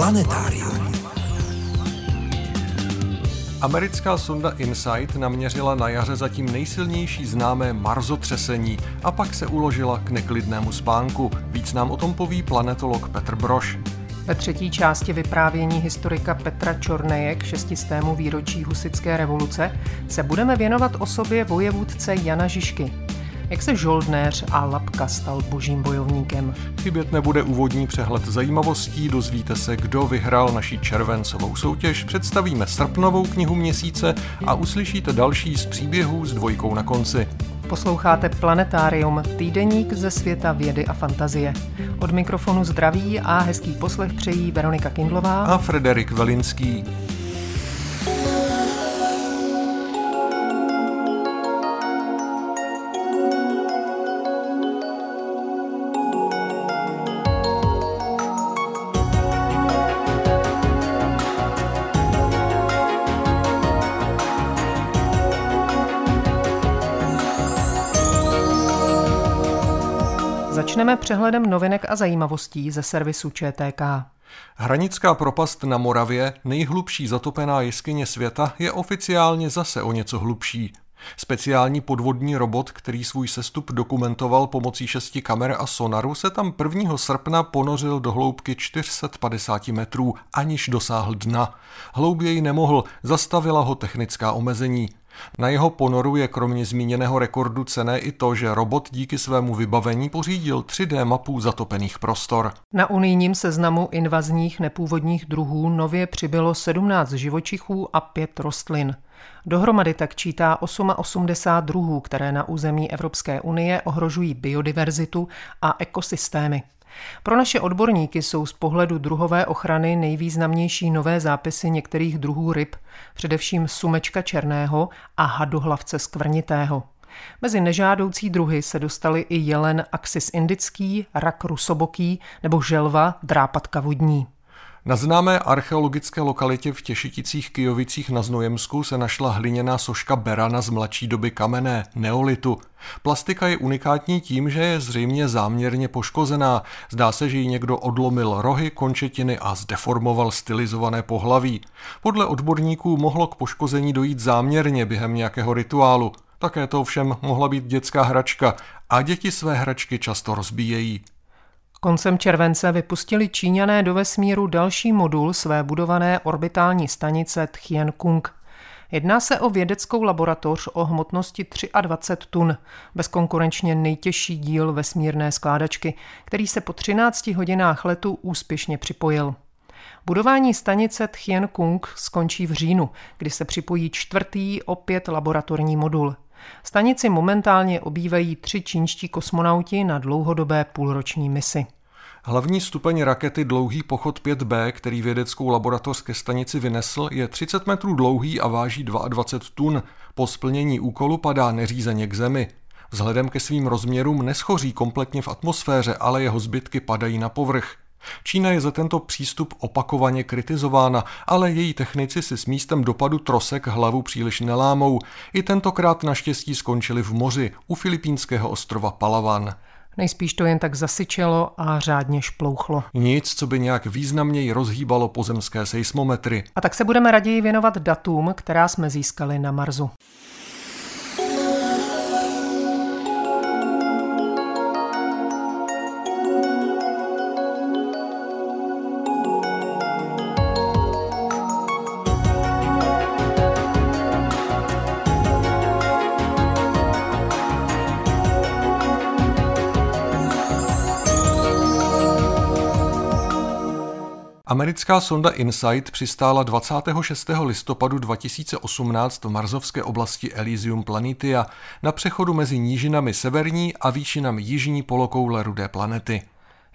Planetárium. Americká sonda InSight naměřila na jaře zatím nejsilnější známé marzotřesení a pak se uložila k neklidnému spánku. Víc nám o tom poví planetolog Petr Broš. Ve třetí části vyprávění historika Petra Čorneje k šestistému výročí husické revoluce se budeme věnovat osobě vojevůdce Jana Žižky. Jak se žoldnéř a lapka stal božím bojovníkem? Chybět nebude úvodní přehled zajímavostí, dozvíte se, kdo vyhrál naši červencovou soutěž, představíme srpnovou knihu měsíce a uslyšíte další z příběhů s dvojkou na konci. Posloucháte Planetárium, týdeník ze světa vědy a fantazie. Od mikrofonu zdraví a hezký poslech přejí Veronika Kindlová a Frederik Velinský. Začneme přehledem novinek a zajímavostí ze servisu ČTK. Hranická propast na Moravě, nejhlubší zatopená jeskyně světa, je oficiálně zase o něco hlubší. Speciální podvodní robot, který svůj sestup dokumentoval pomocí šesti kamer a sonaru, se tam 1. srpna ponořil do hloubky 450 metrů, aniž dosáhl dna. Hlouběji nemohl, zastavila ho technická omezení. Na jeho ponoru je kromě zmíněného rekordu cené i to, že robot díky svému vybavení pořídil 3D mapu zatopených prostor. Na unijním seznamu invazních nepůvodních druhů nově přibylo 17 živočichů a 5 rostlin. Dohromady tak čítá 88 druhů, které na území Evropské unie ohrožují biodiverzitu a ekosystémy. Pro naše odborníky jsou z pohledu druhové ochrany nejvýznamnější nové zápisy některých druhů ryb, především sumečka černého a hadohlavce skvrnitého. Mezi nežádoucí druhy se dostali i jelen axis indický, rak rusoboký nebo želva drápatka vodní. Na známé archeologické lokalitě v Těšiticích Kijovicích na Znojemsku se našla hliněná soška berana z mladší doby kamenné, neolitu. Plastika je unikátní tím, že je zřejmě záměrně poškozená. Zdá se, že ji někdo odlomil rohy, končetiny a zdeformoval stylizované pohlaví. Podle odborníků mohlo k poškození dojít záměrně během nějakého rituálu. Také to ovšem mohla být dětská hračka a děti své hračky často rozbíjejí. Koncem července vypustili Číňané do vesmíru další modul své budované orbitální stanice Tian-Kung. Jedná se o vědeckou laboratoř o hmotnosti 23 tun, bezkonkurenčně nejtěžší díl vesmírné skládačky, který se po 13 hodinách letu úspěšně připojil. Budování stanice Tian-Kung skončí v říjnu, kdy se připojí čtvrtý opět laboratorní modul – Stanici momentálně obývají tři čínští kosmonauti na dlouhodobé půlroční misi. Hlavní stupeň rakety Dlouhý pochod 5B, který vědeckou laboratoř ke stanici vynesl, je 30 metrů dlouhý a váží 22 tun. Po splnění úkolu padá neřízeně k zemi. Vzhledem ke svým rozměrům neschoří kompletně v atmosféře, ale jeho zbytky padají na povrch. Čína je za tento přístup opakovaně kritizována, ale její technici si s místem dopadu trosek hlavu příliš nelámou. I tentokrát naštěstí skončili v moři u filipínského ostrova Palawan. Nejspíš to jen tak zasyčelo a řádně šplouchlo. Nic, co by nějak významněji rozhýbalo pozemské seismometry. A tak se budeme raději věnovat datům, která jsme získali na Marsu. Americká sonda InSight přistála 26. listopadu 2018 v marzovské oblasti Elysium Planitia na přechodu mezi nížinami severní a výšinami jižní polokoule rudé planety.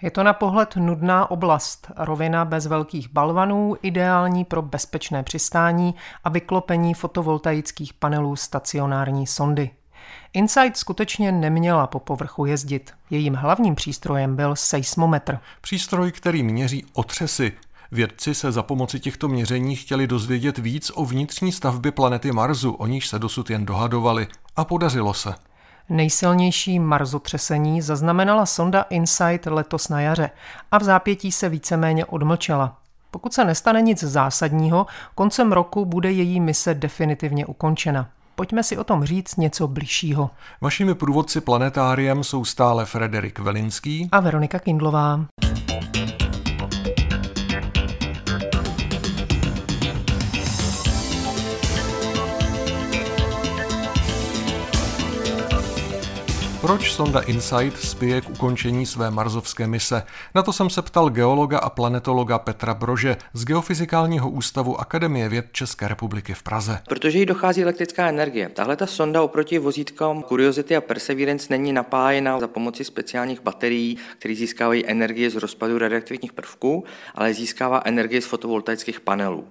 Je to na pohled nudná oblast, rovina bez velkých balvanů, ideální pro bezpečné přistání a vyklopení fotovoltaických panelů stacionární sondy. Insight skutečně neměla po povrchu jezdit. Jejím hlavním přístrojem byl seismometr. Přístroj, který měří otřesy, Vědci se za pomoci těchto měření chtěli dozvědět víc o vnitřní stavbě planety Marsu, o níž se dosud jen dohadovali. A podařilo se. Nejsilnější marzotřesení zaznamenala sonda InSight letos na jaře a v zápětí se víceméně odmlčela. Pokud se nestane nic zásadního, koncem roku bude její mise definitivně ukončena. Pojďme si o tom říct něco bližšího. Vašimi průvodci planetáriem jsou stále Frederik Velinský a Veronika Kindlová. Proč sonda InSight spěje k ukončení své marzovské mise? Na to jsem se ptal geologa a planetologa Petra Brože z Geofyzikálního ústavu Akademie věd České republiky v Praze. Protože jí dochází elektrická energie. Tahle ta sonda oproti vozítkám Curiosity a Perseverance není napájena za pomoci speciálních baterií, které získávají energie z rozpadu radioaktivních prvků, ale získává energie z fotovoltaických panelů.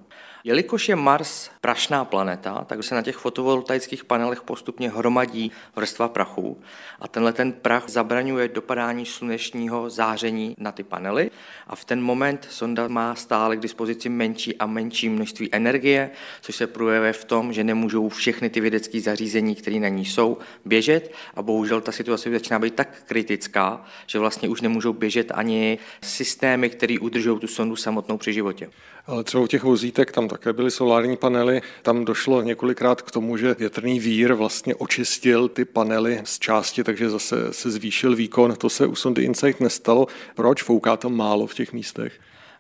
Jelikož je Mars prašná planeta, tak se na těch fotovoltaických panelech postupně hromadí vrstva prachu a tenhle ten prach zabraňuje dopadání slunečního záření na ty panely a v ten moment sonda má stále k dispozici menší a menší množství energie, což se projevuje v tom, že nemůžou všechny ty vědecké zařízení, které na ní jsou, běžet a bohužel ta situace začíná být tak kritická, že vlastně už nemůžou běžet ani systémy, které udržují tu sondu samotnou při životě. Ale třeba u těch vozítek tam také byly solární panely. Tam došlo několikrát k tomu, že větrný vír vlastně očistil ty panely z části, takže zase se zvýšil výkon. To se u sondy Insight nestalo. Proč? Fouká tam málo v těch místech?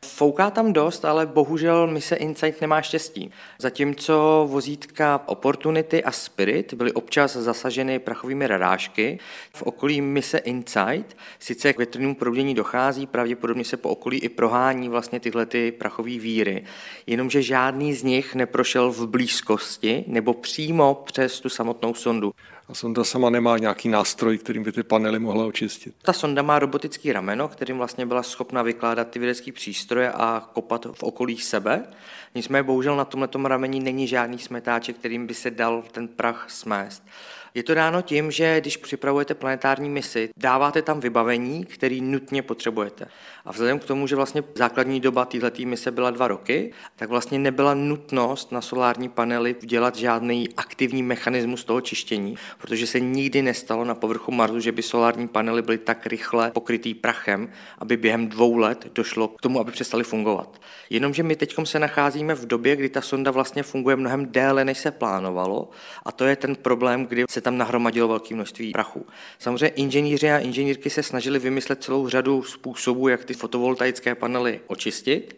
Fouká tam dost, ale bohužel mise Insight nemá štěstí. Zatímco vozítka Opportunity a Spirit byly občas zasaženy prachovými radážky, v okolí mise Insight sice k větrnému proudění dochází, pravděpodobně se po okolí i prohání vlastně tyhle ty prachové víry, jenomže žádný z nich neprošel v blízkosti nebo přímo přes tu samotnou sondu. A sonda sama nemá nějaký nástroj, kterým by ty panely mohla očistit. Ta sonda má robotický rameno, kterým vlastně byla schopna vykládat ty vědecké přístroje a kopat v okolí sebe. Nicméně bohužel na tomhle rameni není žádný smetáček, kterým by se dal ten prach smést. Je to dáno tím, že když připravujete planetární misi, dáváte tam vybavení, který nutně potřebujete. A vzhledem k tomu, že vlastně základní doba této mise byla dva roky, tak vlastně nebyla nutnost na solární panely dělat žádný aktivní mechanismus toho čištění, protože se nikdy nestalo na povrchu Marsu, že by solární panely byly tak rychle pokrytý prachem, aby během dvou let došlo k tomu, aby přestali fungovat. Jenomže my teď se nacházíme v době, kdy ta sonda vlastně funguje mnohem déle, než se plánovalo, a to je ten problém, kdy se tam nahromadilo velké množství prachu. Samozřejmě inženýři a inženýrky se snažili vymyslet celou řadu způsobů, jak ty fotovoltaické panely očistit.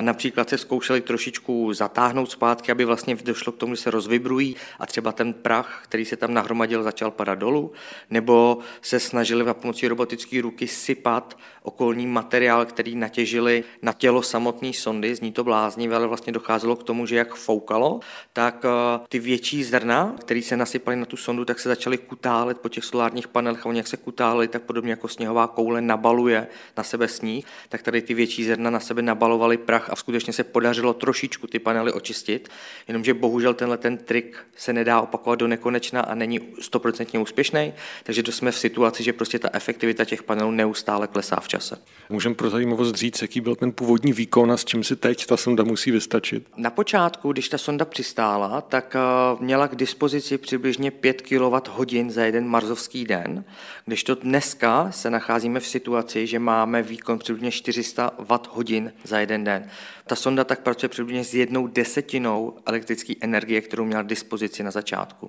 Například se zkoušeli trošičku zatáhnout zpátky, aby vlastně došlo k tomu, že se rozvibrují a třeba ten prach, který se tam nahromadil, začal padat dolů, nebo se snažili na pomocí robotické ruky sypat okolní materiál, který natěžili na tělo samotné sondy, zní to bláznivě, ale vlastně docházelo k tomu, že jak foukalo, tak eh, ty větší zrna, které se nasypaly na tu sondu, tak se začaly kutálet po těch solárních panelech a oni jak se kutály, tak podobně jako sněhová koule nabaluje na sebe sníh, tak tady ty větší zrna na sebe nabalovaly prach a skutečně se podařilo trošičku ty panely očistit, jenomže bohužel tenhle ten trik se nedá opakovat do nekonečna a není stoprocentně úspěšný, takže to jsme v situaci, že prostě ta efektivita těch panelů neustále klesá v čase. Můžeme pro zajímavost říct, jaký byl ten původní výkon a s čím si teď ta sonda musí vystačit? Na počátku, když ta sonda přistála, tak eh, měla k dispozici přibližně 5 kWh za jeden marzovský den, když to dneska se nacházíme v situaci, že máme výkon přibližně 400 Wh za jeden den. Ta sonda tak pracuje přibližně s jednou desetinou elektrické energie, kterou měla k dispozici na začátku.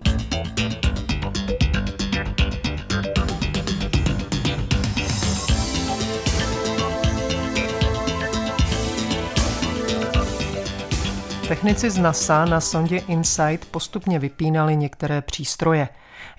Technici z NASA na sondě InSight postupně vypínali některé přístroje.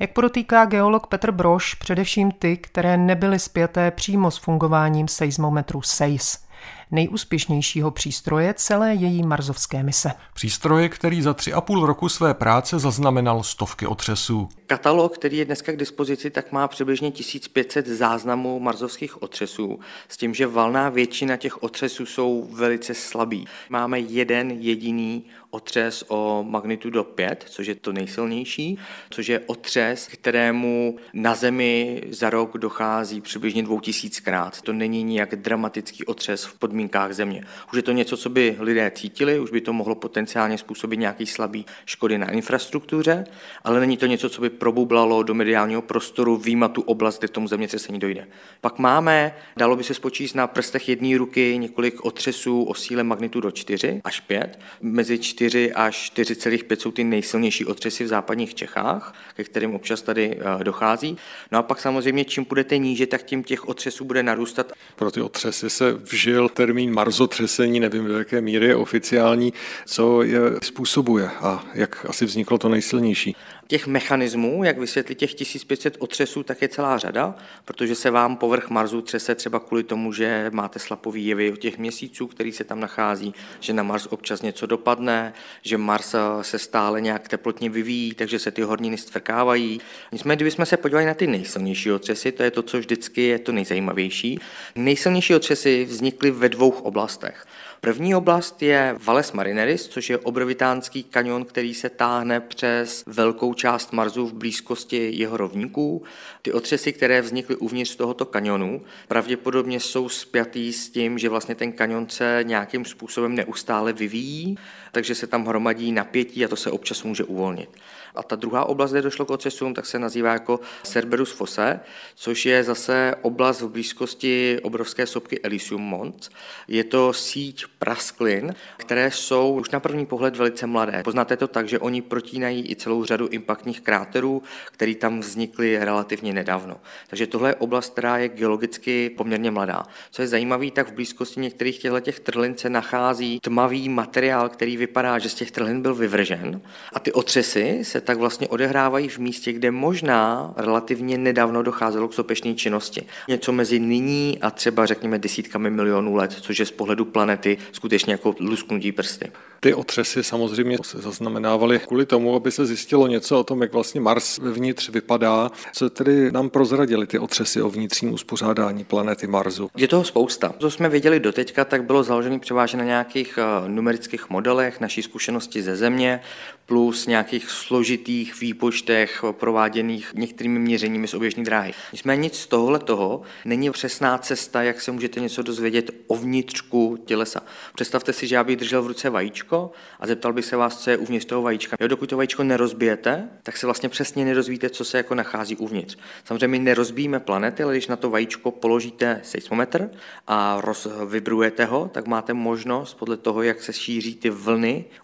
Jak podotýká geolog Petr Broš, především ty, které nebyly spjaté přímo s fungováním seismometru SEIS nejúspěšnějšího přístroje celé její marzovské mise. Přístroje, který za tři a půl roku své práce zaznamenal stovky otřesů. Katalog, který je dneska k dispozici, tak má přibližně 1500 záznamů marzovských otřesů, s tím, že valná většina těch otřesů jsou velice slabý. Máme jeden jediný otřes o magnitudo 5, což je to nejsilnější, což je otřes, kterému na Zemi za rok dochází přibližně 2000krát. To není nijak dramatický otřes v podmínkách podmínkách země. Už je to něco, co by lidé cítili, už by to mohlo potenciálně způsobit nějaký slabý škody na infrastruktuře, ale není to něco, co by probublalo do mediálního prostoru, výjima tu oblast, kde k tomu zemětřesení dojde. Pak máme, dalo by se spočíst na prstech jedné ruky několik otřesů o síle magnitudo 4 až 5. Mezi 4 až 4,5 jsou ty nejsilnější otřesy v západních Čechách, ke kterým občas tady eh, dochází. No a pak samozřejmě, čím budete níže, tak tím těch otřesů bude narůstat. Pro ty otřesy se vžil termín marzotřesení, nevím do jaké míry je oficiální, co je způsobuje a jak asi vzniklo to nejsilnější. Těch mechanismů, jak vysvětlit těch 1500 otřesů, tak je celá řada, protože se vám povrch Marsu třese třeba kvůli tomu, že máte slapový jevy od těch měsíců, který se tam nachází, že na Mars občas něco dopadne, že Mars se stále nějak teplotně vyvíjí, takže se ty horniny stvrkávají. Nicméně, kdybychom se podívali na ty nejsilnější otřesy, to je to, co vždycky je to nejzajímavější. Nejsilnější otřesy vznikly ve dvou oblastech. První oblast je Valles Marineris, což je obrovitánský kanion, který se táhne přes velkou část Marsu v blízkosti jeho rovníků. Ty otřesy, které vznikly uvnitř tohoto kanionu, pravděpodobně jsou spjatý s tím, že vlastně ten kanion se nějakým způsobem neustále vyvíjí, takže se tam hromadí napětí a to se občas může uvolnit. A ta druhá oblast, kde došlo k otřesům, tak se nazývá jako Cerberus fosse, což je zase oblast v blízkosti obrovské sopky Elysium Mons. Je to síť prasklin, které jsou už na první pohled velice mladé. Poznáte to tak, že oni protínají i celou řadu impaktních kráterů, které tam vznikly relativně nedávno. Takže tohle je oblast, která je geologicky poměrně mladá. Co je zajímavé, tak v blízkosti některých těchto trlin se nachází tmavý materiál, který vypadá, že z těch trlin byl vyvržen a ty otřesy se tak vlastně odehrávají v místě, kde možná relativně nedávno docházelo k sopečné činnosti. Něco mezi nyní a třeba řekněme desítkami milionů let, což je z pohledu planety skutečně jako lusknutí prsty. Ty otřesy samozřejmě se zaznamenávaly kvůli tomu, aby se zjistilo něco o tom, jak vlastně Mars vevnitř vypadá. Co tedy nám prozradili ty otřesy o vnitřním uspořádání planety Marsu? Je toho spousta. Co jsme viděli doteďka, tak bylo založené převážně na nějakých eh, numerických modelech, naší zkušenosti ze Země, plus nějakých složitých výpočtech prováděných některými měřeními z oběžní dráhy. Nicméně nic z tohohle toho není přesná cesta, jak se můžete něco dozvědět o vnitřku tělesa. Představte si, že já bych držel v ruce vajíčko a zeptal bych se vás, co je uvnitř toho vajíčka. Jo, dokud to vajíčko nerozbijete, tak se vlastně přesně nerozvíte, co se jako nachází uvnitř. Samozřejmě my nerozbíjíme planety, ale když na to vajíčko položíte seismometr a roz, vybrujete ho, tak máte možnost podle toho, jak se šíří ty vlny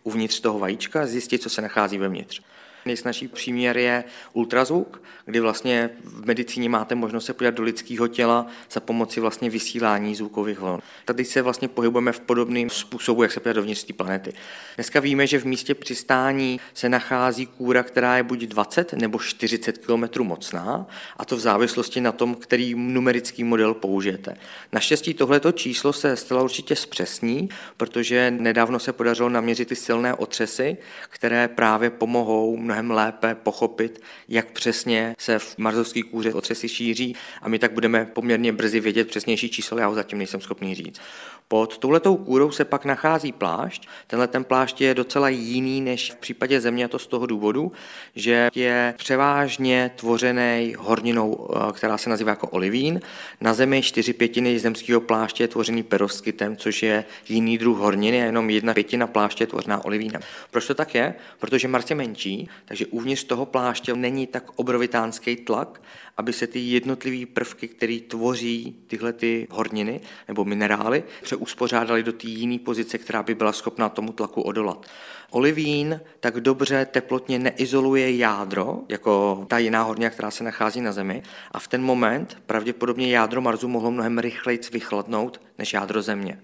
uvnitř toho vajíčka, zjistit, co se nachází vevnitř. Nejsnažší příměr je ultrazvuk, kdy vlastně v medicíně máte možnost se podívat do lidského těla za pomoci vlastně vysílání zvukových vln. Tady se vlastně pohybujeme v podobném způsobu, jak se podívat dovnitř té planety. Dneska víme, že v místě přistání se nachází kůra, která je buď 20 nebo 40 km mocná, a to v závislosti na tom, který numerický model použijete. Naštěstí tohleto číslo se zcela určitě zpřesní, protože nedávno se podařilo naměřit ty silné otřesy, které právě pomohou mnohem lépe pochopit, jak přesně se v marzovské kůře otřesy šíří a my tak budeme poměrně brzy vědět přesnější číslo, já ho zatím nejsem schopný říct. Pod touhletou kůrou se pak nachází plášť. Tenhle ten plášť je docela jiný než v případě Země, a to z toho důvodu, že je převážně tvořený horninou, eh, která se nazývá jako olivín. Na Zemi čtyři pětiny zemského pláště je tvořený peroskytem, což je jiný druh horniny a jenom jedna pětina pláště je tvořená olivínem. Proč to tak je? Protože Mars je menší, takže uvnitř toho pláště není tak obrovitánský tlak, aby se ty jednotlivé prvky, které tvoří tyhle ty horniny nebo minerály, přeuspořádaly do té jiné pozice, která by byla schopná tomu tlaku odolat. Olivín tak dobře teplotně neizoluje jádro, jako ta jiná hornina, která se nachází na Zemi, a v ten moment pravděpodobně jádro Marsu mohlo mnohem rychleji vychladnout než jádro Země.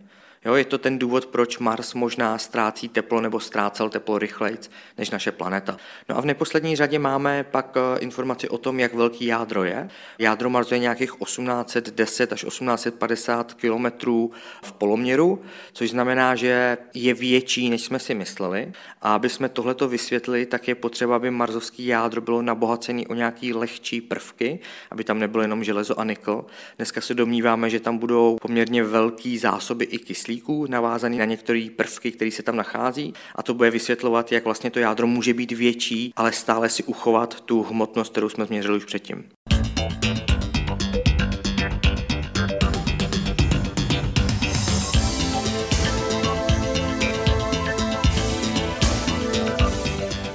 Jo, je to ten důvod, proč Mars možná ztrácí teplo nebo ztrácel teplo rychleji než naše planeta. No a v neposlední řadě máme pak eh, informaci o tom, jak velký jádro je. Jádro Marsu je nějakých 1810 až 1850 kilometrů v poloměru, což znamená, že je větší, než jsme si mysleli. A aby jsme tohleto vysvětlili, tak je potřeba, aby marzovský jádro bylo nabohacené o nějaký lehčí prvky, aby tam nebylo jenom železo a nikl. Dneska se domníváme, že tam budou poměrně velký zásoby i kyslíku kyslíků navázaný na některé prvky, které se tam nachází a to bude vysvětlovat, jak vlastně to jádro může být větší, ale stále si uchovat tu hmotnost, kterou jsme změřili už předtím.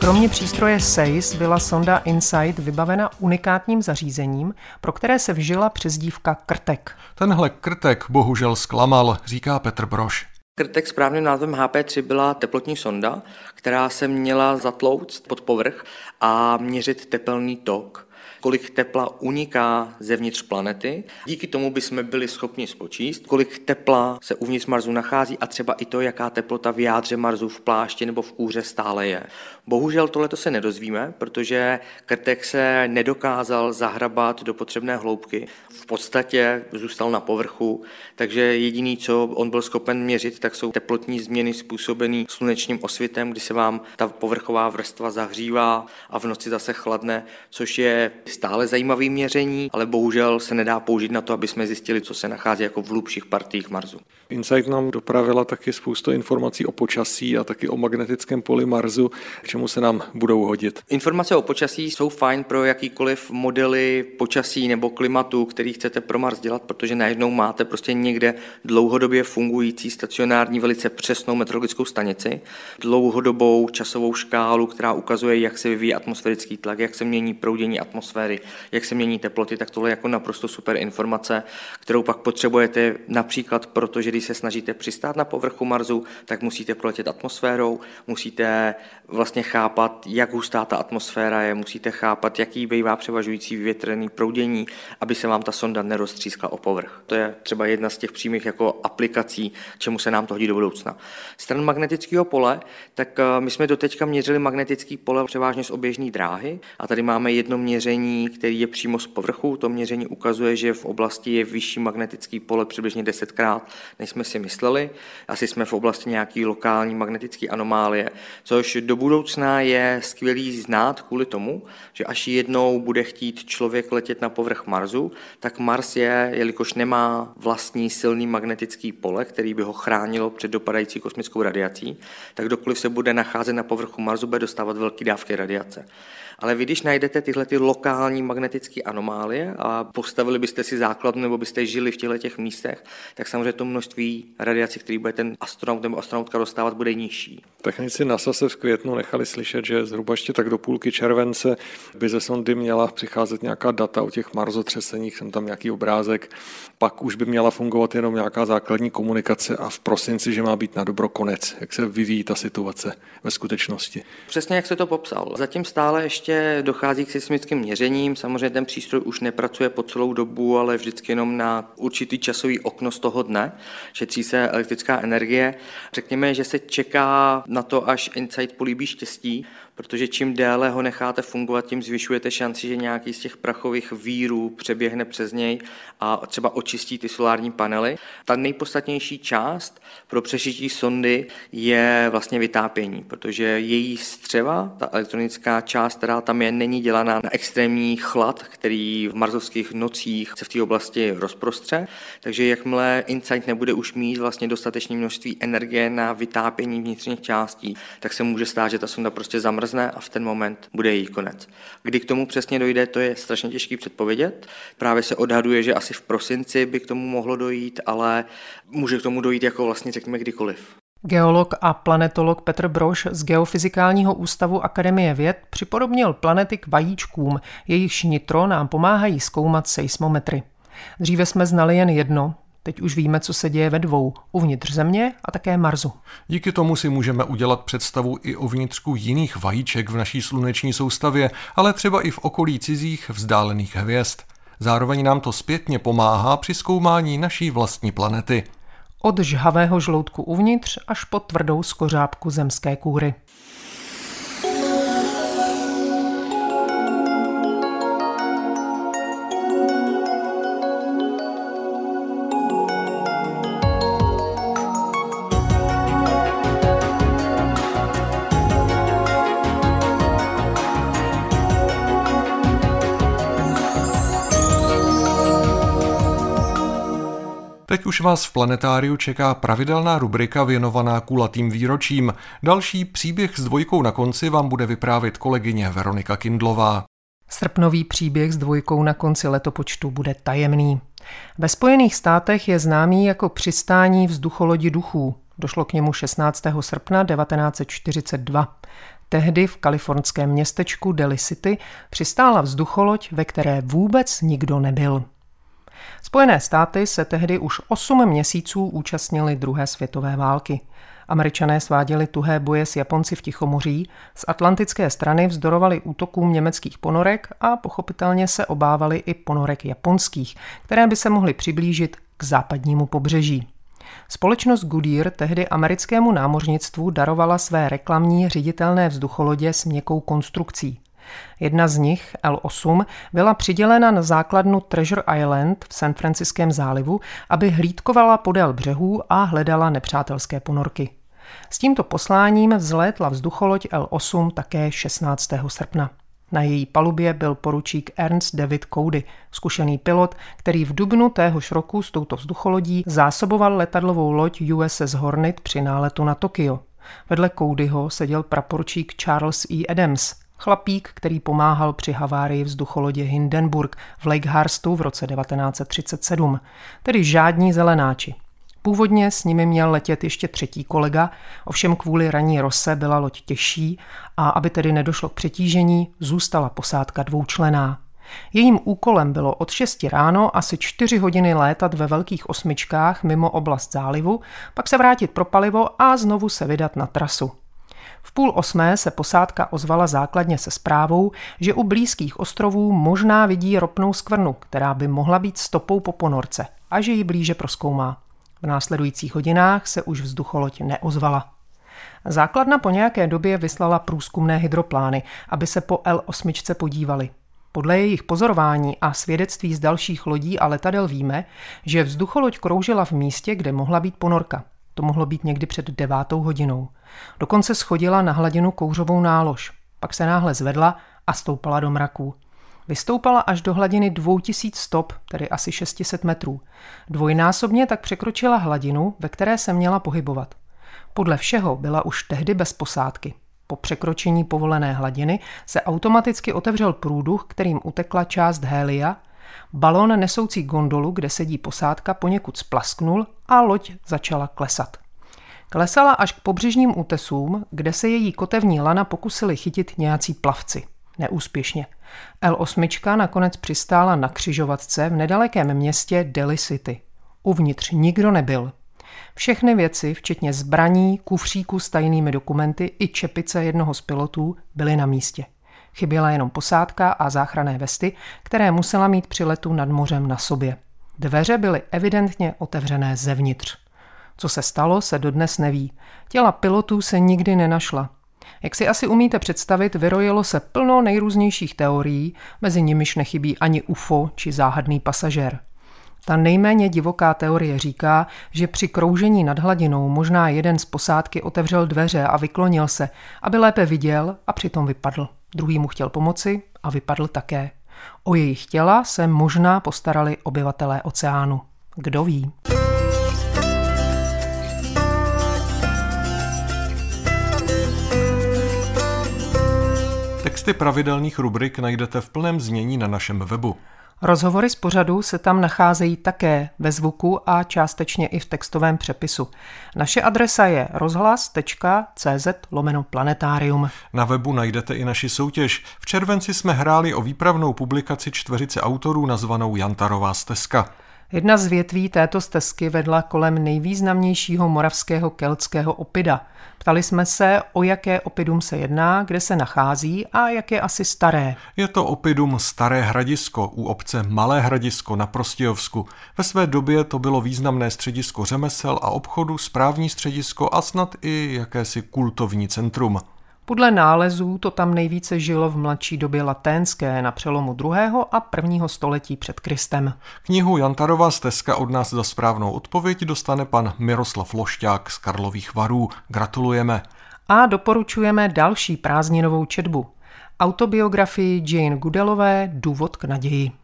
Kromě přístroje SEIS byla sonda InSight vybavena unikátním zařízením, pro které se vžila přezdívka Krtek. Tenhle Krtek bohužel zklamal, říká Petr Broš. Krtek správným názvem HP3 byla teplotní sonda, která se měla zatlouct pod povrch a měřit tepelný tok kolik tepla uniká zevnitř planety. Díky tomu bychom byli schopni spočíst, kolik tepla se uvnitř Marsu nachází a třeba i to, jaká teplota v jádře Marsu v plášti nebo v kůře stále je. Bohužel tohle se nedozvíme, protože Krtek se nedokázal zahrabat do potřebné hloubky. V podstatě zůstal na povrchu, takže jediný, co on byl schopen měřit, tak jsou teplotní změny způsobené slunečním osvětem, kdy se vám ta povrchová vrstva zahřívá a v noci zase chladne, což je stále zajímavé měření, ale bohužel se nedá použít na to, aby jsme zjistili, co se nachází jako v hlubších partiích Marsu. Insight nám dopravila taky spoustu informací o počasí a taky o magnetickém poli Marsu, čemu se nám budou hodit. Informace o počasí jsou fajn pro jakýkoliv modely počasí nebo klimatu, který chcete pro Mars dělat, protože najednou máte prostě někde dlouhodobě fungující stacionární velice přesnou meteorologickou stanici, dlouhodobou časovou škálu, která ukazuje, jak se vyvíjí atmosférický tlak, jak se mění proudění atmosféry, jak se mění teploty, tak tohle je jako naprosto super informace, kterou pak potřebujete například proto, že když se snažíte přistát na povrchu Marsu, tak musíte proletět atmosférou, musíte vlastně chápat, jak hustá ta atmosféra je, musíte chápat, jaký bývá převažující větrný proudění, aby se vám ta sonda neroztřískla o povrch. To je třeba jedna z těch přímých jako aplikací, čemu se nám to hodí do budoucna. Stran magnetického pole, tak eh, my jsme doteďka měřili magnetický pole převážně z oběžné dráhy a tady máme jedno měření, který je přímo z povrchu. To měření ukazuje, že v oblasti je vyšší magnetický pole přibližně desetkrát, než jsme si mysleli. Asi jsme v oblasti nějaký lokální magnetické anomálie, což do budoucna je skvělý znát kvůli tomu, že až jednou bude chtít člověk letět na povrch Marsu, tak Mars je, jelikož nemá vlastní silný magnetický pole, který by ho chránilo před dopadající kosmickou radiací, tak dokoliv se bude nacházet na povrchu Marsu, bude dostávat velké dávky radiace. Ale vy, když najdete tyhle ty lokální magnetické anomálie a postavili byste si základnu nebo byste žili v těchto těch místech, tak samozřejmě to množství radiace, který bude ten astronaut nebo astronautka dostávat, bude nižší. Technici NASA se v květnu nechali slyšet, že zhruba ještě tak do půlky července by ze sondy měla přicházet nějaká data o těch marzotřeseních, jsem tam nějaký obrázek, pak už by měla fungovat jenom nějaká základní komunikace a v prosinci, že má být na dobro konec. Jak se vyvíjí ta situace ve skutečnosti? Přesně jak se to popsal. Zatím stále ještě dochází k seismickým měřením. Samozřejmě ten přístroj už nepracuje po celou dobu, ale vždycky jenom na určitý časový okno z toho dne. Šetří se elektrická energie. Řekněme, že se čeká na to, až Insight políbí štěstí, protože čím déle ho necháte fungovat, tím zvyšujete šanci, že nějaký z těch prachových vírů přeběhne přes něj a třeba očistí ty solární panely. Ta nejpodstatnější část pro přežití sondy je vlastně vytápění, protože její střeva, ta elektronická část, která tam je, není dělaná na extrémní chlad, který v marzovských nocích se v té oblasti rozprostře. Takže jakmile Insight nebude už mít vlastně dostatečné množství energie na vytápění vnitřních částí, tak se může stát, že ta sonda prostě zamrzne zamrzne a v ten moment bude její konec. Kdy k tomu přesně dojde, to je strašně těžký předpovědět. Právě se odhaduje, že asi v prosinci by k tomu mohlo dojít, ale může k tomu dojít jako vlastně řekněme kdykoliv. Geolog a planetolog Petr Broš z Geofyzikálního ústavu Akademie věd připodobnil planety k vajíčkům, jejichž nitro nám pomáhají zkoumat seismometry. Dříve jsme znali jen jedno, Teď už víme, co se děje ve dvou, uvnitř Země a také Marsu. Díky tomu si můžeme udělat představu i o vnitřku jiných vajíček v naší sluneční soustavě, ale třeba i v okolí cizích vzdálených hvězd. Zároveň nám to zpětně pomáhá při zkoumání naší vlastní planety. Od žhavého žloutku uvnitř až po tvrdou skořápku zemské kůry. Už vás v planetáriu čeká pravidelná rubrika věnovaná kulatým výročím. Další příběh s dvojkou na konci vám bude vyprávět kolegyně Veronika Kindlová. Srpnový příběh s dvojkou na konci letopočtu bude tajemný. Ve Spojených státech je známý jako přistání vzducholodi duchů. Došlo k němu 16. srpna 1942. Tehdy v kalifornském městečku Delhi City přistála vzducholoď, ve které vůbec nikdo nebyl. Spojené státy se tehdy už 8 měsíců účastnili druhé světové války. Američané sváděli tuhé boje s Japonci v Tichomoří, z atlantické strany vzdorovali útokům německých ponorek a pochopitelně se obávali i ponorek japonských, které by se mohly přiblížit k západnímu pobřeží. Společnost Goodyear tehdy americkému námořnictvu darovala své reklamní řiditelné vzducholodě s měkkou konstrukcí. Jedna z nich, L8, byla přidělena na základnu Treasure Island v San Franciském zálivu, aby hlídkovala podél břehů a hledala nepřátelské ponorky. S tímto posláním vzlétla vzducholoď L8 také 16. srpna. Na její palubě byl poručík Ernst David Cody, zkušený pilot, který v dubnu téhož roku s touto vzducholodí zásoboval letadlovou loď USS Hornet při náletu na Tokio. Vedle Codyho seděl praporčík Charles E. Adams, chlapík, který pomáhal při havárii vzducholodě Hindenburg v Lake Harstu v roce 1937, tedy žádní zelenáči. Původně s nimi měl letět ještě třetí kolega, ovšem kvůli raní rose byla loď těžší a aby tedy nedošlo k přetížení, zůstala posádka dvoučlená. Jejím úkolem bylo od 6 ráno asi 4 hodiny létat ve velkých osmičkách mimo oblast zálivu, pak se vrátit pro palivo a znovu se vydat na trasu. V půl osmé se posádka ozvala základně se zprávou, že u blízkých ostrovů možná vidí ropnou skvrnu, která by mohla být stopou po ponorce a že ji blíže proskoumá. V následujících hodinách se už vzducholoď neozvala. Základna po nějaké době vyslala průzkumné hydroplány, aby se po L8 podívali. Podle jejich pozorování a svědectví z dalších lodí a letadel víme, že vzducholoď kroužila v místě, kde mohla být ponorka. To mohlo být někdy před devátou hodinou. Dokonce schodila na hladinu kouřovou nálož. Pak se náhle zvedla a stoupala do mraků. Vystoupala až do hladiny 2000 stop, tedy asi 600 metrů. Dvojnásobně tak překročila hladinu, ve které se měla pohybovat. Podle všeho byla už tehdy bez posádky. Po překročení povolené hladiny se automaticky otevřel průduch, kterým utekla část hélia, balon nesoucí gondolu, kde sedí posádka, poněkud splasknul a loď začala klesat. Klesala až k pobřežním útesům, kde se její kotevní lana pokusili chytit nějací plavci. Neúspěšně. L8 nakonec přistála na křižovatce v nedalekém městě Delhi City. Uvnitř nikdo nebyl. Všechny věci, včetně zbraní, kufříků s tajnými dokumenty i čepice jednoho z pilotů, byly na místě. Chyběla jenom posádka a záchranné vesty, které musela mít při letu nad mořem na sobě. Dveře byly evidentně otevřené zevnitř. Co se stalo, se dodnes neví. Těla pilotů se nikdy nenašla. Jak si asi umíte představit, vyrojilo se plno nejrůznějších teorií, mezi nimiž nechybí ani UFO či záhadný pasažér. Ta nejméně divoká teorie říká, že při kroužení nad hladinou možná jeden z posádky otevřel dveře a vyklonil se, aby lépe viděl a přitom vypadl. Druhý mu chtěl pomoci a vypadl také. O jejich těla se možná postarali obyvatelé oceánu. Kdo ví? Texty pravidelných rubrik najdete v plném znění na našem webu. Rozhovory z pořadu se tam nacházejí také ve zvuku a částečně i v textovém přepisu. Naše adresa je rozhlas.cz lomeno planetárium. Na webu najdete i naši soutěž. V červenci jsme hráli o výpravnou publikaci čtveřice autorů nazvanou Jantarová stezka. Jedna z větví této stezky vedla kolem nejvýznamnějšího moravského keltského opida. Ptali jsme se, o jaké opidum se jedná, kde se nachází a jak je asi staré. Je to opidum Staré hradisko u obce Malé hradisko na Prostějovsku. Ve své době to bylo významné středisko řemesel a obchodu, správní středisko a snad i jakési kultovní centrum. Podle nálezů to tam nejvíce žilo v mladší době laténské na přelomu 2. a 1. století před Kristem. Knihu Jantarová stezka od nás za správnou odpověď dostane pan Miroslav Lošťák z Karlových varů. Gratulujeme. A doporučujeme další prázdninovou četbu. Autobiografii Jane Goodellové Důvod k naději.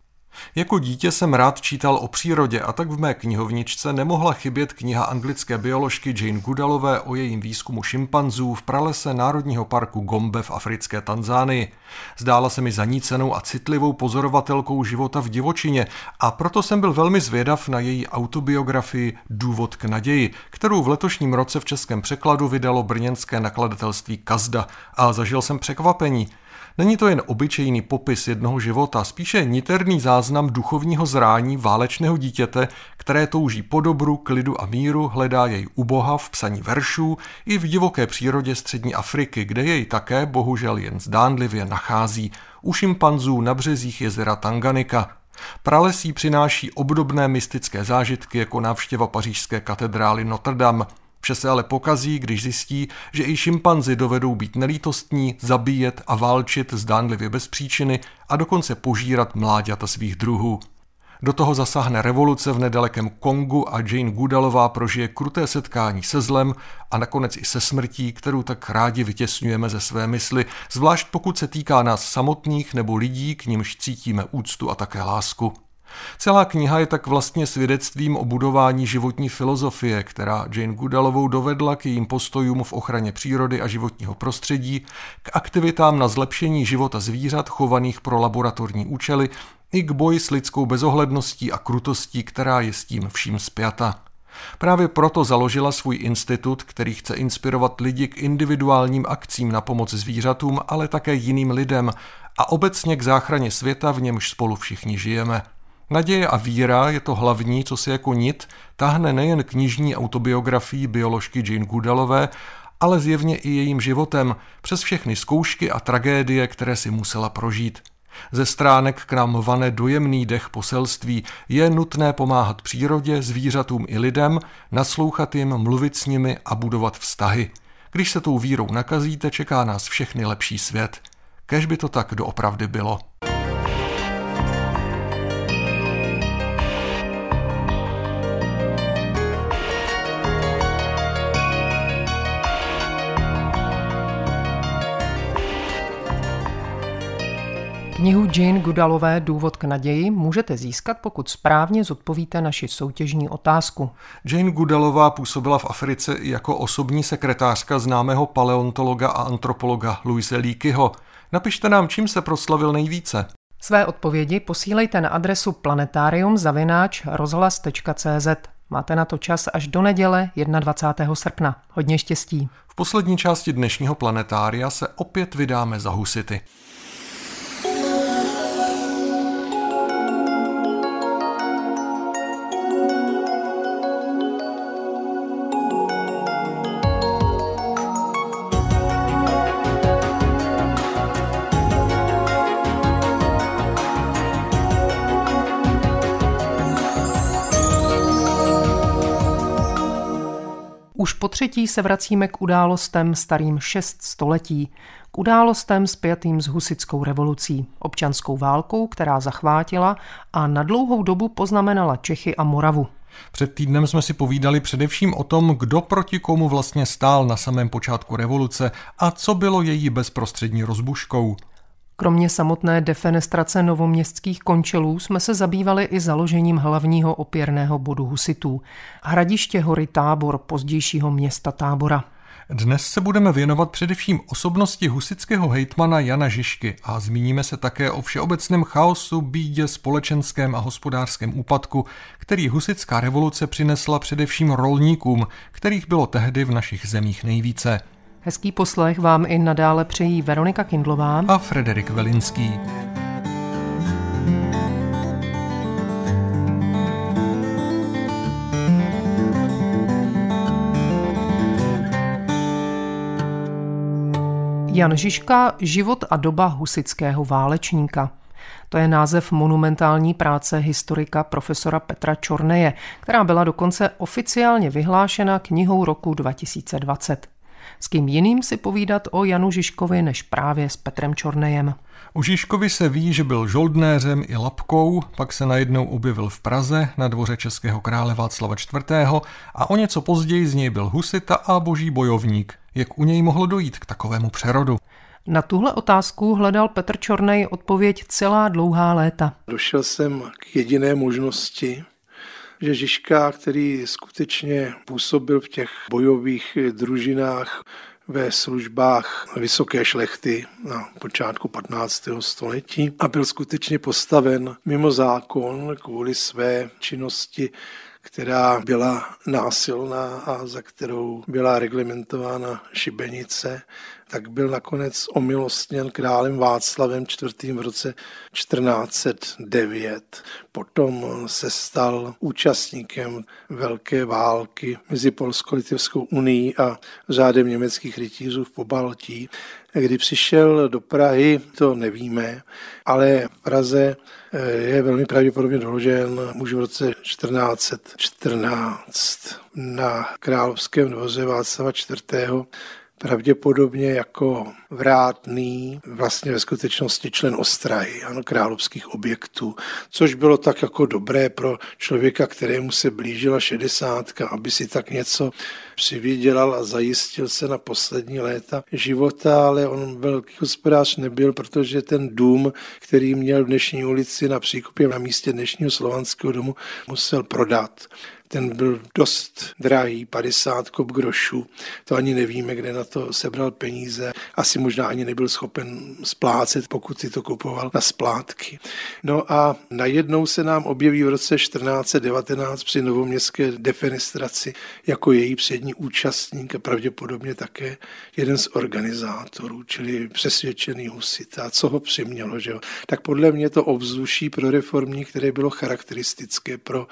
Jako dítě jsem rád čítal o přírodě a tak v mé knihovničce nemohla chybět kniha anglické bioložky Jane Goodallové o jejím výzkumu šimpanzů v pralese Národního parku Gombe v africké Tanzánii. Zdála se mi zanícenou a citlivou pozorovatelkou života v divočině a proto jsem byl velmi zvědav na její autobiografii Důvod k naději, kterou v letošním roce v českém překladu vydalo brněnské nakladatelství Kazda a zažil jsem překvapení. Není to jen obyčejný popis jednoho života, spíše niterný záznam duchovního zrání válečného dítěte, které touží po dobru, klidu a míru, hledá jej u Boha v psaní veršů i v divoké přírodě střední Afriky, kde jej také bohužel jen zdánlivě nachází u šimpanzů na březích jezera Tanganika. Pralesí přináší obdobné mystické zážitky jako návštěva pařížské katedrály Notre Dame – Vše se ale pokazí, když zjistí, že i šimpanzi dovedou být nelítostní, zabíjet a válčit zdánlivě bez příčiny a dokonce požírat mláďata svých druhů. Do toho zasáhne revoluce v nedalekém Kongu a Jane Goodalová prožije kruté setkání se zlem a nakonec i se smrtí, kterou tak rádi vytěsňujeme ze své mysli, zvlášť pokud se týká nás samotných nebo lidí, k nimž cítíme úctu a také lásku. Celá kniha je tak vlastně svědectvím o budování životní filozofie, která Jane Goodalovou dovedla k jejím postojům v ochraně přírody a životního prostředí, k aktivitám na zlepšení života zvířat chovaných pro laboratorní účely i k boji s lidskou bezohledností a krutostí, která je s tím vším spjata. Právě proto založila svůj institut, který chce inspirovat lidi k individuálním akcím na pomoc zvířatům, ale také jiným lidem a obecně k záchraně světa, v němž spolu všichni žijeme. Naděje a víra je to hlavní, co se jako nit tahne nejen knižní autobiografii bioložky Jane Goodallové, ale zjevně i jejím životem přes všechny zkoušky a tragédie, které si musela prožít. Ze stránek k nám vane dojemný dech poselství. Je nutné pomáhat přírodě, zvířatům i lidem, naslouchat jim, mluvit s nimi a budovat vztahy. Když se tou vírou nakazíte, čeká nás všechny lepší svět. Kež by to tak doopravdy bylo. Knihu Jane Goodallové Důvod k naději můžete získat, pokud správně zodpovíte naši soutěžní otázku. Jane Goodallová působila v Africe jako osobní sekretářka známého paleontologa a antropologa Louise Leakeyho. Napište nám, čím se proslavil nejvíce. Své odpovědi posílejte na adresu planetarium.rozhlas.cz. Máte na to čas až do neděle 21. srpna. Hodně štěstí. V poslední části dnešního planetária se opět vydáme za husity. Už po třetí se vracíme k událostem starým šest století, k událostem spjatým s husickou revolucí, občanskou válkou, která zachvátila a na dlouhou dobu poznamenala Čechy a Moravu. Před týdnem jsme si povídali především o tom, kdo proti komu vlastně stál na samém počátku revoluce a co bylo její bezprostřední rozbuškou. Kromě samotné defenestrace novoměstských končelů jsme se zabývali i založením hlavního opěrného bodu husitů. Hradiště hory Tábor, pozdějšího města Tábora. Dnes se budeme věnovat především osobnosti husického hejtmana Jana Žižky a zmíníme se také o všeobecném chaosu, bídě, společenském a hospodářském úpadku, který husická revoluce přinesla především rolníkům, kterých bylo tehdy v našich zemích nejvíce. Hezký poslech vám i nadále přejí Veronika Kindlová a Frederik Velinský. Jan Žižka, Život a doba husického válečníka. To je název monumentální práce historika profesora Petra Čorneje, která byla dokonce oficiálně vyhlášena knihou roku 2020. S kým jiným si povídat o Janu Žižkovi než právě s Petrem Čornejem. O Žižkovi se ví, že byl žoldnéřem i lapkou, pak se najednou objevil v Praze na dvoře českého krále Václava IV. a o něco později z něj byl husita a boží bojovník. Jak u něj mohlo dojít k takovému přerodu? Na tuhle otázku hledal Petr Čornej odpověď celá dlouhá léta. Došel jsem k jediné možnosti, že Žižka, který skutečně působil v těch bojových družinách ve službách vysoké šlechty na počátku 15. století a byl skutečně postaven mimo zákon kvůli své činnosti která byla násilná a za kterou byla reglementována šibenice, tak byl nakonec omilostněn králem Václavem IV. v roce 1409. Potom se stal účastníkem velké války mezi Polsko-Litovskou unii a řádem německých rytířů v Pobaltí. Kdy přišel do Prahy, to nevíme, ale v Praze je velmi pravděpodobně doložen už v roce 1414 na královském dvoře Václava IV pravděpodobně jako vrátný, vlastně ve skutečnosti člen ostrahy, ano, královských objektů, což bylo tak jako dobré pro člověka, kterému se blížila šedesátka, aby si tak něco přivydělal a zajistil se na poslední léta života, ale on velký hospodář nebyl, protože ten dům, který měl v dnešní ulici na Příkopě na místě dnešního slovanského domu, musel prodat ten byl dost drahý, 50 kop grošů. To ani nevíme, kde na to sebral peníze. Asi možná ani nebyl schopen splácet, pokud si to kupoval na splátky. No a najednou se nám objeví v roce 1419 při novoměstské defenestraci jako její přední účastník a pravděpodobně také jeden z organizátorů, čili přesvědčený husita. Co ho přimělo, že jo? Tak podle mě to ovzduší pro reformní, které bylo charakteristické pro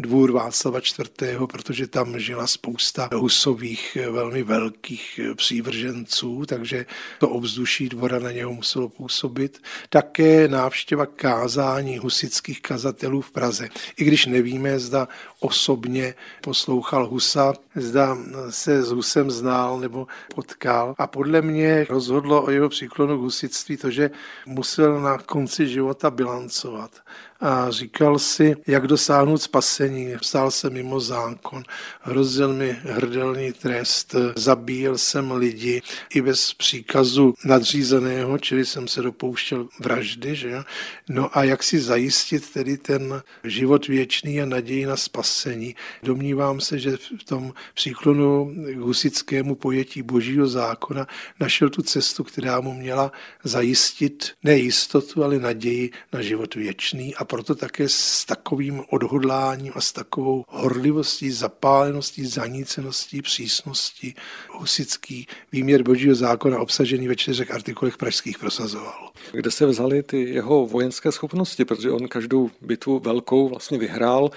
dvůr Václava IV., protože tam žila spousta husových velmi velkých přívrženců, takže to ovzduší dvora na něho muselo působit. Také návštěva kázání husických kazatelů v Praze. I když nevíme, zda osobně poslouchal Husa, zda se s Husem znal nebo potkal. A podle mě rozhodlo o jeho příklonu k husitství to, že musel na konci života bilancovat a říkal si, jak dosáhnout spasení. Stál se mimo zákon, hrozil mi hrdelný trest, zabíjel jsem lidi i bez příkazu nadřízeného, čili jsem se dopouštěl vraždy. Že? No a jak si zajistit tedy ten život věčný a naději na spasení. Domnívám se, že v tom příklonu k husickému pojetí božího zákona našel tu cestu, která mu měla zajistit ne jistotu, ale naději na život věčný a proto také s takovým odhodláním a s takovou horlivostí, zapáleností, zaníceností, přísností husický výměr božího zákona obsažený ve čtyřech artikulech pražských prosazoval. Kde se vzaly ty jeho vojenské schopnosti, protože on každou bitvu velkou vlastně vyhrál.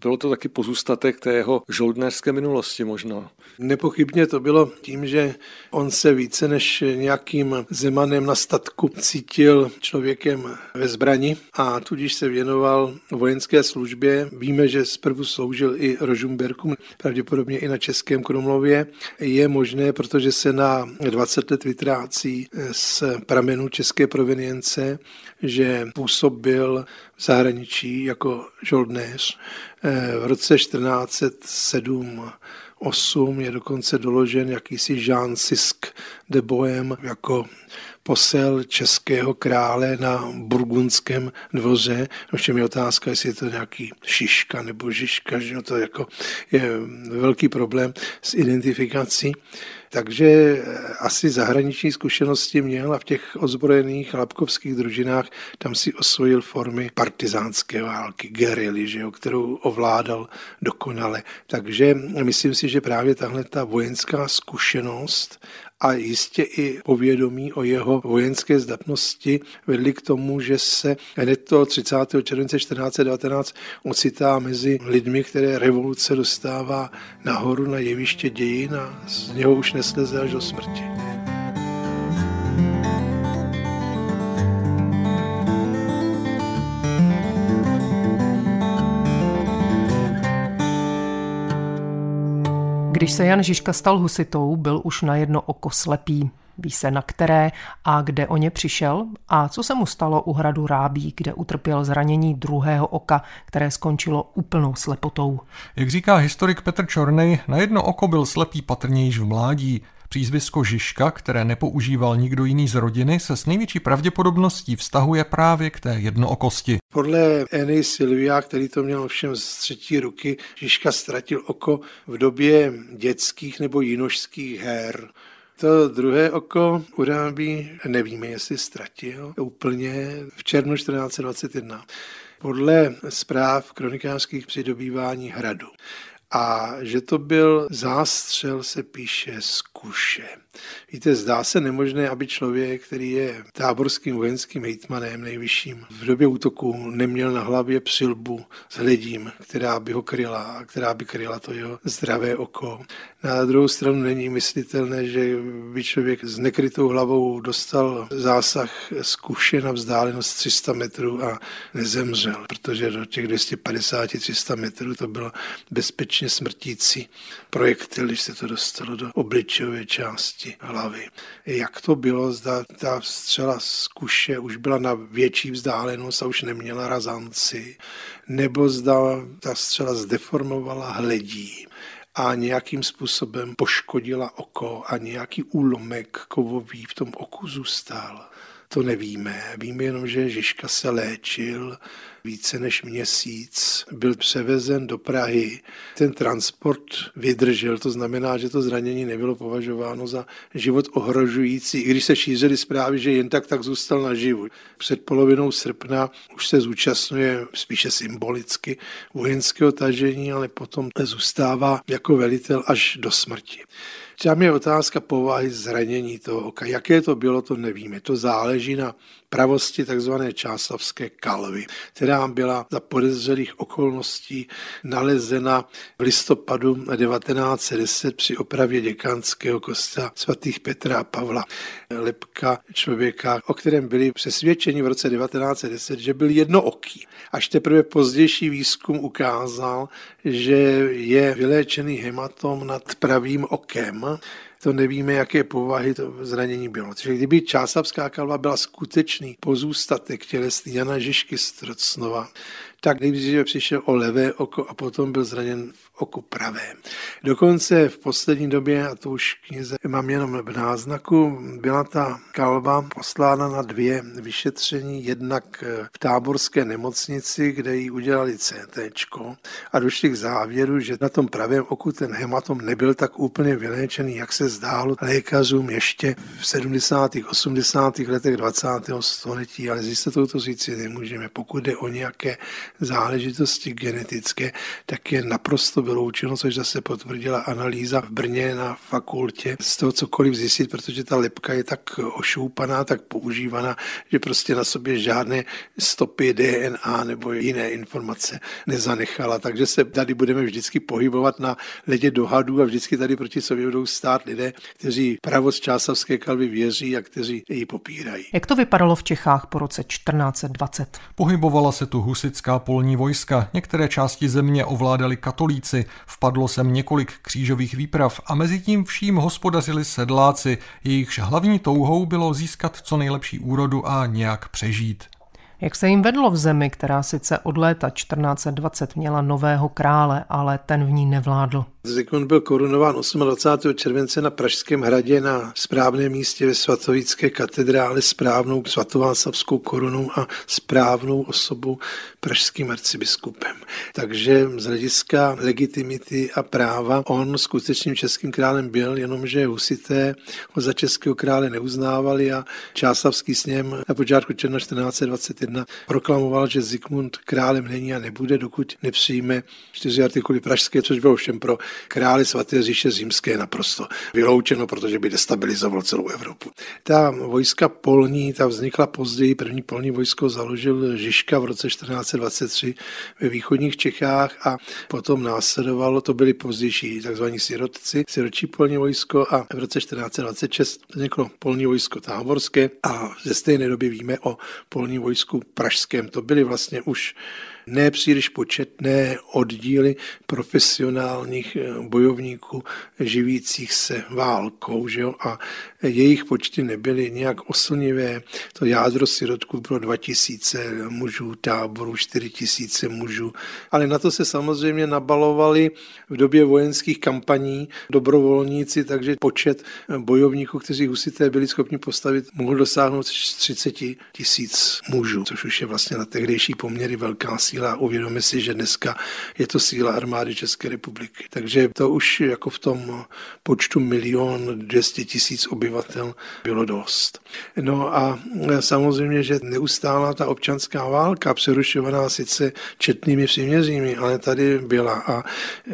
Bylo to taky pozůstatek té jeho žoldnéřské minulosti možná. Nepochybně to bylo tím, že on se více než nějakým zemanem na statku cítil člověkem ve zbrani a tudíž se věnoval vojenské službě. Víme, že zprvu sloužil i Rožumberku, pravděpodobně i na Českém Krumlově. Je možné, protože se na 20 let vytrácí z pramenů české provenience, že působil v zahraničí jako žoldnéř. V roce 1407 8 je dokonce doložen jakýsi Jean Sisk de Bohem jako posel českého krále na burgundském dvoře. Ovšem je otázka, jestli je to nějaký Šiška nebo Žižka, že to jako je velký problém s identifikací. Takže eh, asi zahraniční zkušenosti měl a v těch ozbrojených lapkovských družinách tam si osvojil formy partizánské války, gerily, kterou ovládal dokonale. Takže myslím si, že právě tahle ta vojenská zkušenost a jistě i povědomí o jeho vojenské zdatnosti vedli k tomu, že se hned to 30. července 1419 ocitá mezi lidmi, které revoluce dostává nahoru na jeviště dějin a z něho už nesleze až do smrti. Když se Jan Žižka stal husitou, byl už na jedno oko slepý. Ví se na které a kde o ně přišel a co se mu stalo u hradu Rábí, kde utrpěl zranění druhého oka, které skončilo úplnou slepotou. Jak říká historik Petr Čornej, na jedno oko byl slepý patrně již v mládí. Přízvisko Žižka, které nepoužíval nikdo jiný z rodiny, se s největší pravděpodobností vztahuje právě k té jednookosti. Podle Eny Silvia, který to měl všem z třetí ruky, Žižka ztratil oko v době dětských nebo jinožských her. To druhé oko urábí, nevíme, jestli ztratil úplně v červnu 1421 podle zpráv kronikářských při dobývání hradu. A že to byl zástřel, se píše z. Víte, zdá se nemožné, aby člověk, který je táborským vojenským hejtmanem nejvyšším, v době útoku neměl na hlavě přilbu s hledím, která by ho kryla, která by kryla to jeho zdravé oko. Na druhou stranu není myslitelné, že by člověk s nekrytou hlavou dostal zásah z kuše na vzdálenost 300 metrů a nezemřel, protože do těch 250-300 metrů to bylo bezpečně smrtící projektil, když se to dostalo do obličejové části hlavy. Jak to bylo, zda ta střela z kuše už byla na větší vzdálenost a už neměla razanci, nebo zda ta střela zdeformovala hledí a nějakým způsobem poškodila oko a nějaký úlomek kovový v tom oku zůstal. To nevíme. Víme jenom, že Žižka se léčil více než měsíc. Byl převezen do Prahy. Ten transport vydržel, to znamená, že to zranění nebylo považováno za život ohrožující, i když se šířily zprávy, že jen tak tak zůstal naživu. Před polovinou srpna už se zúčastňuje spíše symbolicky vojenského tažení, ale potom zůstává jako velitel až do smrti. Tam je otázka povahy zranění toho oka. Jaké to bylo, to nevíme. To záleží na pravosti tzv. čáslavské kalvy, která byla za podezřelých okolností nalezena v listopadu 1910 při opravě děkanského kostela svatých Petra a Pavla. Lepka člověka, o kterém byli přesvědčeni v roce 1910, že byl jednooký. Až teprve pozdější výzkum ukázal, že je vyléčený hematom nad pravým okem, to nevíme, jaké povahy to zranění bylo. Takže kdyby čásavská kalva byla skutečný pozůstatek tělesný Jana Žižky Strocnova, tak nejdříve přišel o levé oko a potom byl zraněn v oku pravé. Dokonce v poslední době, a to už knize mám jenom v náznaku, byla ta kalva poslána na dvě vyšetření, jednak v táborské nemocnici, kde jí udělali CT a došli k závěru, že na tom pravém oku ten hematom nebyl tak úplně vyléčený, jak se zdálo lékařům ještě v 70. 80. letech 20. století, ale s jistotou to říci nemůžeme. Pokud jde o nějaké záležitosti genetické, tak je naprosto vyloučeno, což zase potvrdila analýza v Brně na fakultě, z toho cokoliv zjistit, protože ta lepka je tak ošoupaná, tak používaná, že prostě na sobě žádné stopy DNA nebo jiné informace nezanechala. Takže se tady budeme vždycky pohybovat na ledě dohadů a vždycky tady proti sobě budou stát lidé, kteří pravost čásavské kalvy věří a kteří ji popírají. Jak to vypadalo v Čechách po roce 1420? Pohybovala se tu husická polní vojska, některé části země ovládali katolíci, vpadlo sem několik křížových výprav a mezi tím vším hospodařili sedláci, jejichž hlavní touhou bylo získat co nejlepší úrodu a nějak přežít. Jak se jim vedlo v zemi, která sice od léta 1420 měla nového krále, ale ten v ní nevládl? Zikmund byl korunován 28. července na Pražském hradě na správném místě ve svatovické katedrále správnou svatováclavskou korunou a správnou osobou pražským arcibiskupem. Takže z hlediska legitimity a práva on skutečným českým králem byl, jenomže husité ho za českého krále neuznávali a Čáslavský sněm na počátku června 1421 proklamoval, že Zikmund králem není a nebude, dokud nepřijme čtyři artikuly pražské, což bylo všem pro králi svaté říše římské naprosto vyloučeno, protože by destabilizoval celou Evropu. Ta vojska polní, ta vznikla později, první polní vojsko založil Žižka v roce 1423 ve východních Čechách a potom následovalo, to byli pozdější takzvaní sirotci, siročí polní vojsko a v roce 1426 vzniklo polní vojsko táborské a ze stejné doby víme o polní vojsku pražském. To byly vlastně už nepříliš početné oddíly profesionálních eh, bojovníků živících se válkou. Že jo? A jejich počty nebyly nějak oslnivé. To jádro sirotků bylo 2000 mužů, táborů 4000 mužů. Ale na to se samozřejmě nabalovali v době vojenských kampaní dobrovolníci, takže počet bojovníků, kteří husité byli schopni postavit, mohl dosáhnout 30 tisíc mužů, což už je vlastně na tehdejší poměry velká síla. Uvědomíme si, že dneska je to síla armády České republiky. Takže to už jako v tom počtu milion 200 tisíc obyvatel bylo dost. No a samozřejmě, že neustálá ta občanská válka, přerušovaná sice četnými příměřími, ale tady byla a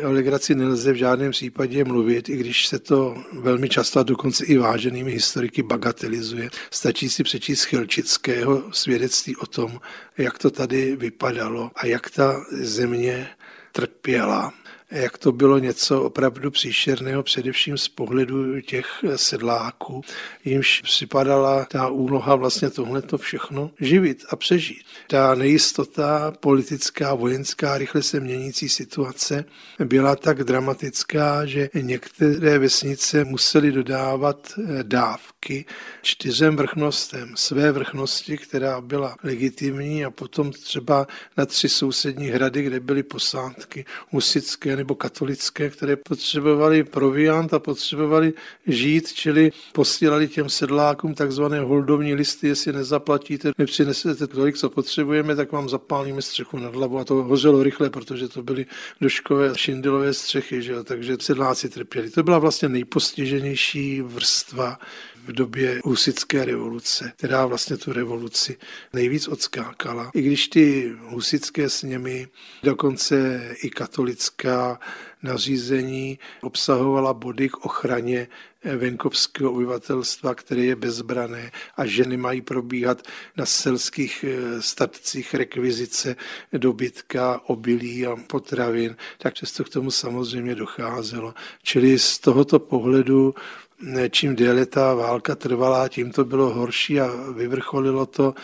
o legraci nelze v žádném případě mluvit, i když se to velmi často a dokonce i váženými historiky bagatelizuje. Stačí si přečíst Chilčického svědectví tom, jak to tady vypadalo a jak ta země trpěla jak to bylo něco opravdu příšerného, především z pohledu těch sedláků, jimž připadala ta úloha vlastně tohleto všechno živit a přežít. Ta nejistota politická, vojenská, rychle se měnící situace byla tak dramatická, že některé vesnice musely dodávat dávky čtyřem vrchnostem své vrchnosti, která byla legitimní a potom třeba na tři sousední hrady, kde byly posádky husické nebo katolické, které potřebovali proviant a potřebovali žít, čili posílali těm sedlákům takzvané holdovní listy, jestli nezaplatíte, nepřinesete tolik, co potřebujeme, tak vám zapálíme střechu nad hlavu a to hořelo rychle, protože to byly doškové šindilové střechy, že jo? takže sedláci trpěli. To byla vlastně nejpostiženější vrstva v době husické revoluce, která vlastně tu revoluci nejvíc odskákala. I když ty husické sněmy, dokonce i katolická nařízení obsahovala body k ochraně venkovského obyvatelstva, které je bezbrané a ženy mají probíhat na selských eh, statcích rekvizice dobytka, obilí a potravin, tak často k tomu samozřejmě docházelo. Čili z tohoto pohledu čím déle ta válka trvala, tím to bylo horší a vyvrcholilo to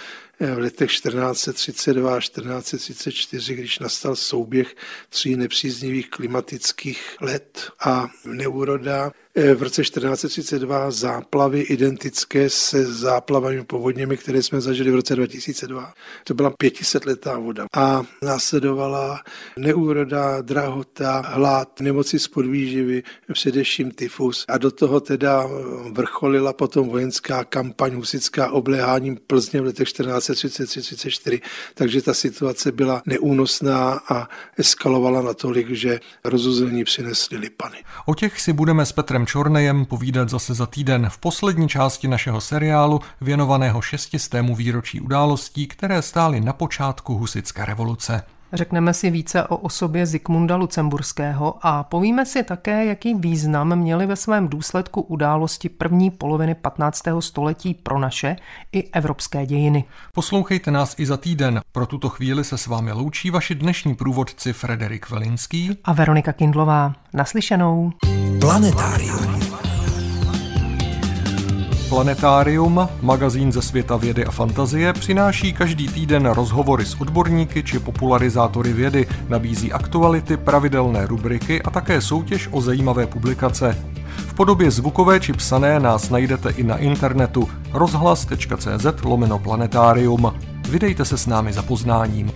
v letech 1432 a 1434, když nastal souběh tří nepříznivých klimatických let a neúroda, Eh, v roce 1432 záplavy identické se záplavami povodněmi, které jsme zažili v roce 2002. To byla 500 letá voda. A následovala neúroda, drahota, hlad, nemoci z podvýživy, především tyfus. A do toho teda vrcholila potom vojenská kampaň husická obléháním Plzně v letech 1433-34. Takže ta situace byla neúnosná a eskalovala natolik, že rozuzlení přinesly lipany. O těch si budeme s Petrem Čornejem povídat zase za týden v poslední části našeho seriálu věnovaného šestistému výročí událostí, které stály na počátku husické revoluce. Řekneme si více o osobě Zikmunda Lucemburského a povíme si také, jaký význam měly ve svém důsledku události první poloviny 15. století pro naše i evropské dějiny. Poslouchejte nás i za týden. Pro tuto chvíli se s vámi loučí vaši dnešní průvodci Frederik Velinský a Veronika Kindlová. Naslyšenou. Planetárium. Planetárium, magazín ze světa vědy a fantazie, přináší každý týden rozhovory s odborníky či popularizátory vědy, nabízí aktuality, pravidelné rubriky a také soutěž o zajímavé publikace. V podobě zvukové či psané nás najdete i na internetu rozhlas.cz lomeno planetárium. Vydejte se s námi za poznáním.